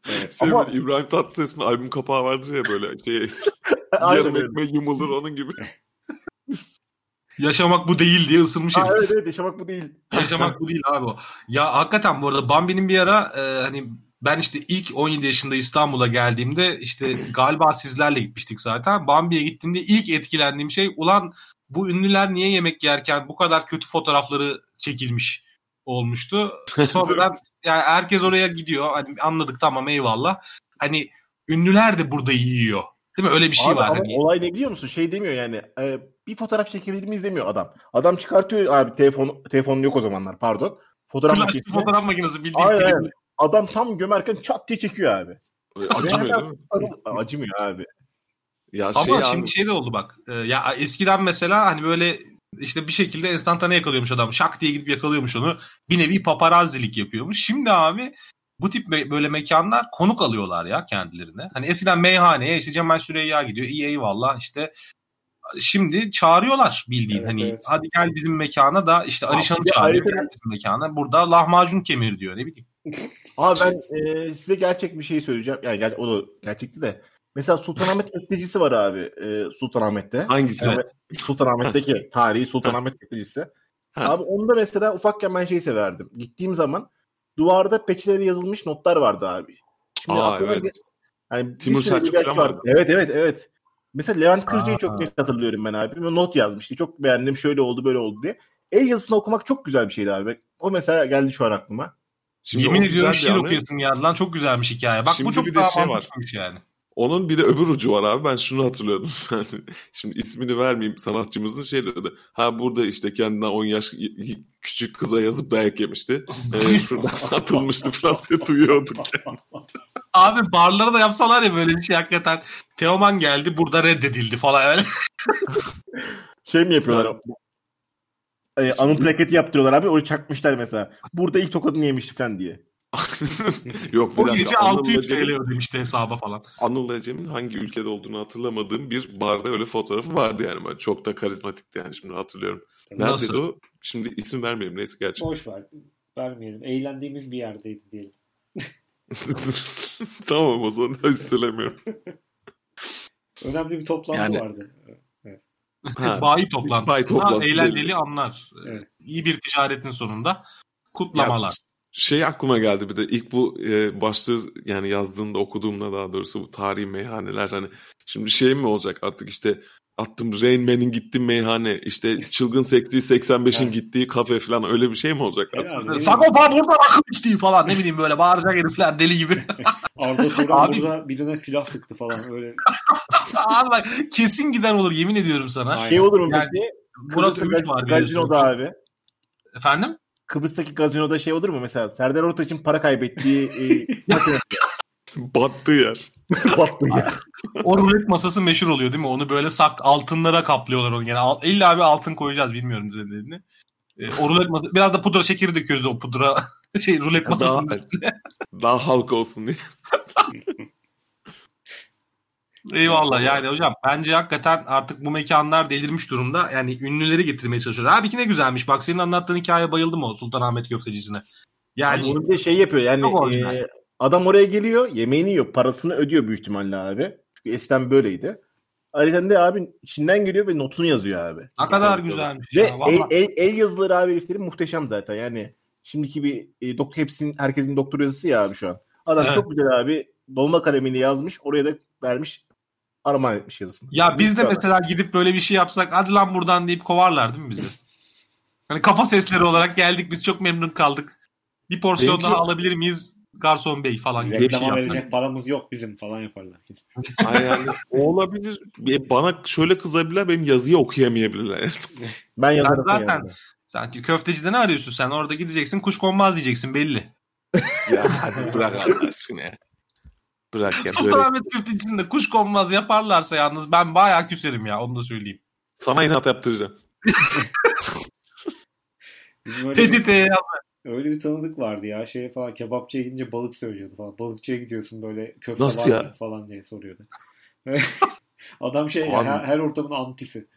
Evet. Şey Ama- İbrahim Tatlıses'in albüm kapağı vardır ya böyle şey Aynen öyle. yumulur onun gibi. Yaşamak bu değil diye ısırmış Ha, herif. evet evet yaşamak bu değil. Yaşamak bu değil abi o. Ya hakikaten bu arada Bambi'nin bir ara e, hani ben işte ilk 17 yaşında İstanbul'a geldiğimde işte galiba sizlerle gitmiştik zaten. Bambi'ye gittiğimde ilk etkilendiğim şey ulan bu ünlüler niye yemek yerken bu kadar kötü fotoğrafları çekilmiş olmuştu. Sonradan yani herkes oraya gidiyor. Hani anladık tamam eyvallah. Hani ünlüler de burada yiyor. Değil mi? Öyle bir şey Abi var. ama Hani. olay ne biliyor musun? Şey demiyor yani. e, bir fotoğraf çekebilir miyiz demiyor adam. Adam çıkartıyor abi telefon telefonun yok o zamanlar pardon. Fotoğraf Flash makinesi. fotoğraf makinesi bildiğin Aynen, aynen. Adam tam gömerken çat diye çekiyor abi. Acımıyor değil mi? Acımıyor abi. Ya Ama şey abi, şimdi şey de oldu bak. Ee, ya eskiden mesela hani böyle işte bir şekilde enstantane yakalıyormuş adam. Şak diye gidip yakalıyormuş onu. Bir nevi paparazzilik yapıyormuş. Şimdi abi bu tip böyle mekanlar konuk alıyorlar ya kendilerine. Hani eskiden meyhaneye işte Cemal Süreyya gidiyor. İyi eyvallah işte şimdi çağırıyorlar bildiğin Evet, hani evet. hadi gel bizim mekana da işte Alişan'ı çağırıyor gel bizim mekana. Burada lahmacun kemir diyor ne bileyim. Abi ben e, size gerçek bir şey söyleyeceğim. Yani ger- o da gerçekti de. Mesela Sultanahmet Bekleyicisi var abi. E, Sultanahmet'te. hangisi? Evet. Sultanahmet'teki tarihi Sultanahmet. Ha. Abi onda mesela ufakken ben şeyi severdim. Gittiğim zaman duvarda peçeleri yazılmış notlar vardı abi. Şimdi Aa, evet. bir- yani Timur Selçuk falan var. vardı. Evet evet evet. Mesela Levent Kırca'yı çok net hatırlıyorum ben abi. Bir not yazmıştı. Çok beğendim. Şöyle oldu böyle oldu diye. El yazısını okumak çok güzel bir şeydi abi. O mesela geldi şu an aklıma. Şimdi Yemin ediyorum şiir anı. okuyasın geldi lan çok güzelmiş hikaye. Bak Şimdi bu çok bir daha şey var. mantıklıymış yani. Onun bir de öbür ucu var abi. Ben şunu hatırlıyorum. Şimdi ismini vermeyeyim sanatçımızın şey dedi. Ha burada işte kendinden 10 yaş küçük kıza yazıp dayak yemişti. Ee, şuradan atılmıştı falan diye duyuyorduk. Abi barlara da yapsalar ya böyle bir şey hakikaten. Teoman geldi burada reddedildi falan öyle. Şey mi yapıyorlar? Ee, anı plaketi yaptırıyorlar abi. Orayı çakmışlar mesela. Burada ilk tokadını yemişti falan diye. Yok bir O gece Anıl 600 Ecem'in- TL ödemişti hesaba falan. Anıl Ecem'in hangi ülkede olduğunu hatırlamadığım bir barda öyle fotoğrafı vardı yani. Böyle çok da karizmatikti yani şimdi hatırlıyorum. Nerede Nasıl? o? Şimdi isim vermeyelim neyse gerçi. Boş ver. Vermeyelim. Eğlendiğimiz bir yerdeydi diyelim. tamam o zaman üstelemiyorum. Önemli bir toplantı Yani- vardı. Evet. Ha, Bayi toplantısında bayi toplantı eğlenceli anlar. Evet. İyi bir ticaretin sonunda Ya, kutlamalar. Şey aklıma geldi bir de ilk bu e, başlığı yani yazdığımda okuduğumda daha doğrusu bu tarihi meyhaneler hani şimdi şey mi olacak artık işte attım Rain Man'in gittiği meyhane işte çılgın seksi 85'in Evet. gittiği kafe falan öyle bir şey mi olacak artık? Herhalde. Ne Sagopa burada akıl içtiği falan ne bileyim böyle bağıracak herifler deli gibi. Arda Turan Abi- burada birine silah sıktı falan öyle. Abi bak kesin gider olur yemin ediyorum sana. Aynen. Şey olur mu Yani peki? Murat gaz- var. Gazinoda abi. Efendim? Kıbrıs'taki gazinoda şey olur mu mesela? Serdar Ortaç'ın para kaybettiği e, Battığı yer. battı ya. O rulet masası meşhur oluyor değil mi? Onu böyle sak altınlara kaplıyorlar onu. Yani al, illa bir altın koyacağız bilmiyorum üzerlerine. E, o rulet masası biraz da pudra şekeri döküyoruz o pudra şey rulet Daha, masasının üstüne. daha halka olsun diye. Eyvallah yani hocam bence hakikaten artık bu mekanlar delirmiş durumda. Yani ünlüleri getirmeye çalışıyor. Abi ki ne güzelmiş. Bak senin anlattığın hikayeye bayıldım o Sultanahmet köftecisine. Yani Yani bir şey yapıyor yani e, adam oraya geliyor yemeğini yiyor parasını ödüyor büyük ihtimalle abi. Çünkü eskiden böyleydi. Ayrıca de abi içinden geliyor ve notunu yazıyor abi. ne kadar güzelmiş. Ve Ya, el, el, el yazıları abi heriflerin muhteşem zaten yani. Şimdiki bir e, doktor hepsinin herkesin doktor yazısı ya abi şu an. Adam Evet. çok güzel abi dolma kalemiyle yazmış oraya da vermiş armağan etmiş yazısını. Ya biz de mesela gidip böyle bir şey yapsak hadi lan buradan deyip kovarlar değil mi bizi? Hani kafa sesleri olarak geldik biz çok memnun kaldık. Bir porsiyon Benimki- daha alabilir miyiz garson bey falan gibi bir şey yapsak. verecek paramız yok bizim falan yaparlar kesin. Ay yani o olabilir. E, Bana şöyle kızabilirler benim yazıyı okuyamayabilirler. Ben yazarım zaten- yani. Sanki köftecide ne arıyorsun sen? Orada gideceksin kuş konmaz diyeceksin belli. ya hadi bırak Allah aşkına ya. Bırak ya. Sultanahmet köftecisinde kuş konmaz yaparlarsa yalnız ben bayağı küserim ya onu da söyleyeyim. sana inat yaptıracağım. Bir, Tehdit öyle bir tanıdık vardı ya. Şeye falan kebapçıya gidince balık söylüyordu falan. Balıkçıya gidiyorsun böyle köfte Nasıl var ya? falan diye soruyordu. Adam şey Abi- her, her ortamın antisi.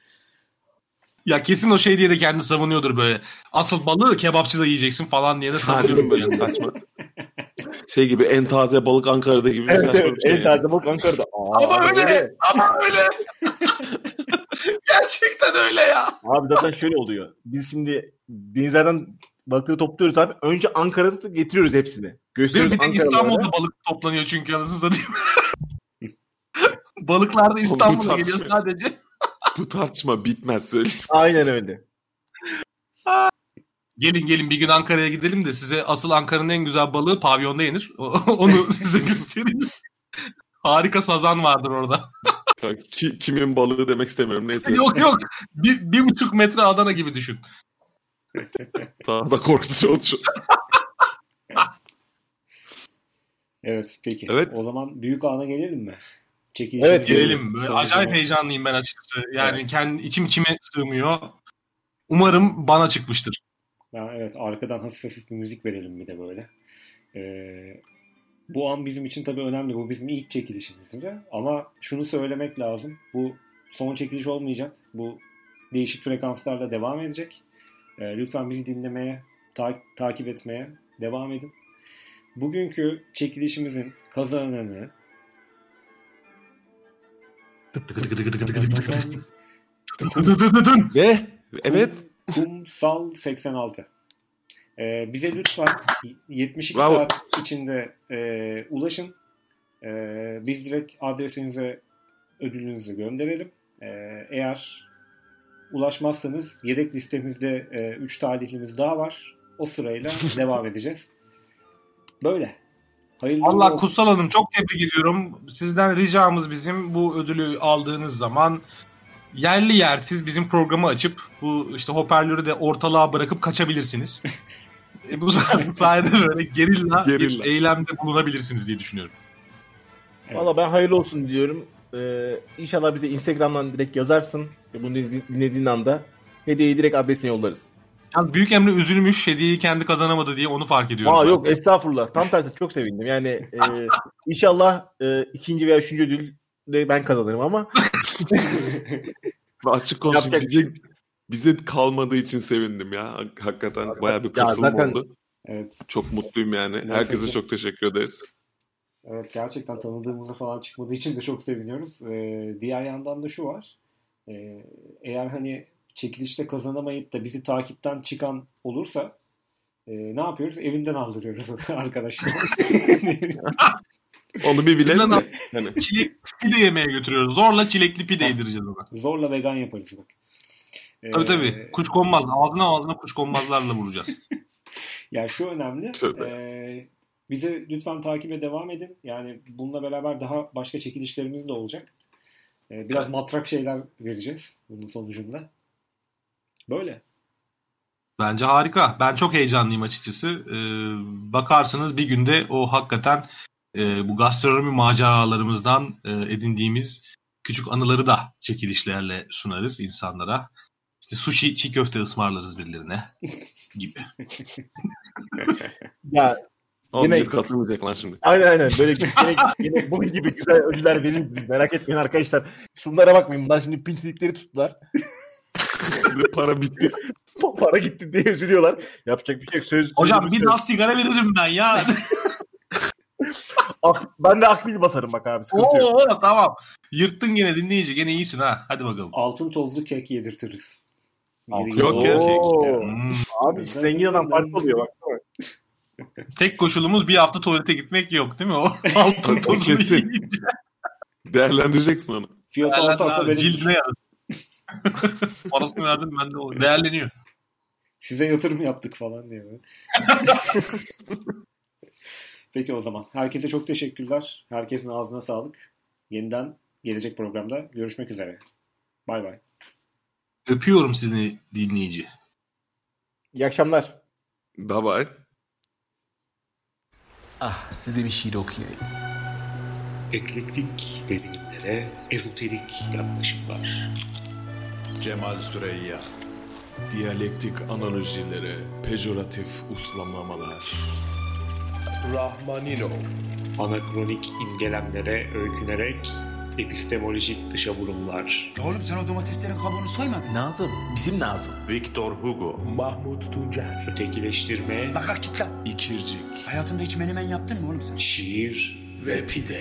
Ya kesin o şey diye de kendini savunuyordur böyle. Asıl balığı kebapçıda yiyeceksin falan diye de savunuyordur böyle. saçma. Şey gibi en taze balık Ankara'da gibi Evet, evet, şey. en taze balık Ankara'da. Aa, Ama öyle. Ama öyle. Gerçekten öyle ya. Abi zaten şöyle oluyor. Biz şimdi denizlerden balıkları topluyoruz abi. Önce Ankara'da getiriyoruz hepsini. Gösteriyoruz bir Ankaralılara. İstanbul'da balık toplanıyor çünkü anasını satayım. Balıklar da İstanbul'a geliyor sadece. Bu tartışma bitmez söyleyeyim. Aynen öyle. Gelin gelin bir gün Ankara'ya gidelim de size asıl Ankara'nın en güzel balığı pavyonda yenir. Onu size göstereyim. Harika sazan vardır orada. Ki, kimin balığı demek istemiyorum. Neyse. yok yok. Bir, bir buçuk metre Adana gibi düşün. Daha da korkutucu oldu şu. Evet peki. Evet. O zaman büyük ana gelelim mi? Çekilişimiz Evet, Gelelim. Böyle acayip zaman- heyecanlıyım ben açıkçası. Yani kendi içim içime sığmıyor. Umarım bana çıkmıştır. Ben evet arkadan hafif hafif bir müzik verelim bir de böyle. Ee, bu an bizim için tabii önemli. Bu bizim ilk çekilişimizdi. Ama şunu söylemek lazım. Bu son çekiliş olmayacak. Bu değişik frekanslarla devam edecek. Ee, lütfen bizi dinlemeye, ta- takip etmeye devam edin. Bugünkü çekilişimizin kazananı Ve evet Kumsal 86. Ee, bize lütfen 72 Bravo. saat içinde e, ulaşın. E, biz direkt adresinize ödülünüzü gönderelim. E, eğer ulaşmazsanız yedek listemizde 3 talihlimiz daha var. O sırayla devam edeceğiz. Böyle. Hayırlı Allah. Kutsal Hanım çok tebrik ediyorum. Sizden ricamız bizim bu ödülü aldığınız zaman yerli yersiz bizim programı açıp bu işte hoparlörü de ortalığa bırakıp kaçabilirsiniz. E, bu sayede böyle gerilla, Gerilla. bir eylemde bulunabilirsiniz diye düşünüyorum. Evet. Valla ben hayırlı olsun diyorum. Ee, inşallah bize Instagram'dan direkt yazarsın. Ve bunu dinledi- dinlediğin anda hediyeyi direkt adresine yollarız. Yani Büyük Emre üzülmüş hediyeyi kendi kazanamadı diye onu fark ediyorum. Aa ben. yok estağfurullah. Tam tersi çok sevindim. Yani e, inşallah e, ikinci veya üçüncü ödül de ben kazanırım ama açık konuşayım. Yapacak Bize, bize kalmadığı için sevindim ya. Hak- Hakikaten bayağı bir Ya katılım zaten- oldu. Evet. Çok mutluyum yani. Gerçekten. Herkese çok teşekkür ederiz. Evet gerçekten tanıdığımızda falan çıkmadığı için de çok seviniyoruz. Ee, diğer yandan da şu var. Ee, eğer hani çekilişte kazanamayıp da bizi takipten çıkan olursa e, ne yapıyoruz? Evinden aldırıyoruz arkadaşlar. Onu bir bilelim de. Hani Çilek pide yemeye götürüyoruz. Zorla çilekli pide yedireceğiz ona. Zorla vegan yaparız bak. Ee, Tabii tabii. Kuş konmaz. Ağzına ağzına kuş konmazlarla vuracağız. Ya şu önemli. Tövbe. e, bize lütfen takibe devam edin. Yani bununla beraber daha başka çekilişlerimiz de olacak. E, biraz Evet. matrak şeyler vereceğiz bunun sonucunda. Böyle. Bence harika. Ben çok heyecanlıyım açıkçası. Ee, bakarsınız bir günde o hakikaten e, bu gastronomi maceralarımızdan e, edindiğimiz küçük anıları da çekilişlerle sunarız insanlara. İşte sushi, çiğ köfte ısmarlarız birilerine gibi. Ya Oğlum Yine- katılmayacak lan şimdi. aynen aynen böyle yine, yine bunun gibi güzel ödüller veririz biz. Merak etmeyin arkadaşlar. Şunlara bakmayın. Bunlar şimdi pintilikleri tuttular. Para bitti. Para gitti diye üzülüyorlar. Yapacak bir şey yok. Söz, Hocam bir söz. daha sigara veririm ben ya. Ah, ben de akbil basarım bak abi. Yok. Oo tamam. Yırttın gene dinleyici. Gene iyisin ha. Hadi bakalım. Altın tozlu kek yedirtiriz. Altın Yok ya. kek. Oo. Hmm. Abi zengin adam farklı oluyor baksana. Tek koşulumuz bir hafta tuvalete gitmek yok değil mi? O altın tozunu kesin. yiyince. Değerlendireceksin onu. Fiyatı ortarsa benim Cildine yaz. Parasını verdim ben de o. Değerleniyor. size yatırım yaptık falan diye. Peki o zaman. Herkese çok teşekkürler. Herkesin ağzına sağlık. Yeniden gelecek programda görüşmek üzere. Bay bay. Öpüyorum sizi dinleyici. İyi akşamlar. Bye bye. Ah size bir şiir okuyayım. Eklektik devinimlere ezoterik yaklaşımlar. Cemal Süreyya Diyalektik analojilere pejoratif uslamlamalar. Rahmaninov Anakronik imgelemlere öykünerek epistemolojik dışa vurumlar. Oğlum sen o domateslerin kabuğunu soymadın. Nazım. Bizim Nazım. Victor Hugo Mahmut Tuncer. Ötekileştirme, Bak kalk git lan. İkircik. Hayatında hiç menemen yaptın mı oğlum sen? şiir, Ve pide.